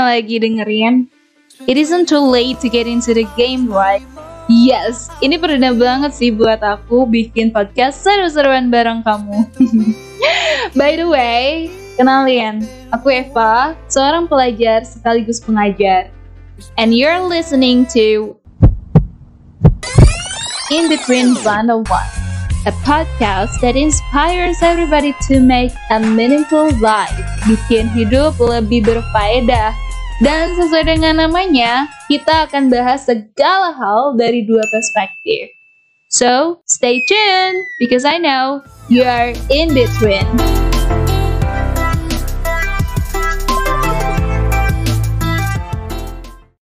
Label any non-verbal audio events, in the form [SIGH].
lagi dengerin? It isn't too late to get into the game, right? Yes, ini perdana banget sih buat aku bikin podcast seru-seruan bareng kamu. [LAUGHS] By the way, kenalin, aku Eva, seorang pelajar sekaligus pengajar. And you're listening to In Between 101, a podcast that inspires everybody to make a meaningful life, bikin hidup lebih berfaedah dan sesuai dengan namanya, kita akan bahas segala hal dari dua perspektif. So, stay tuned because I know you are in between.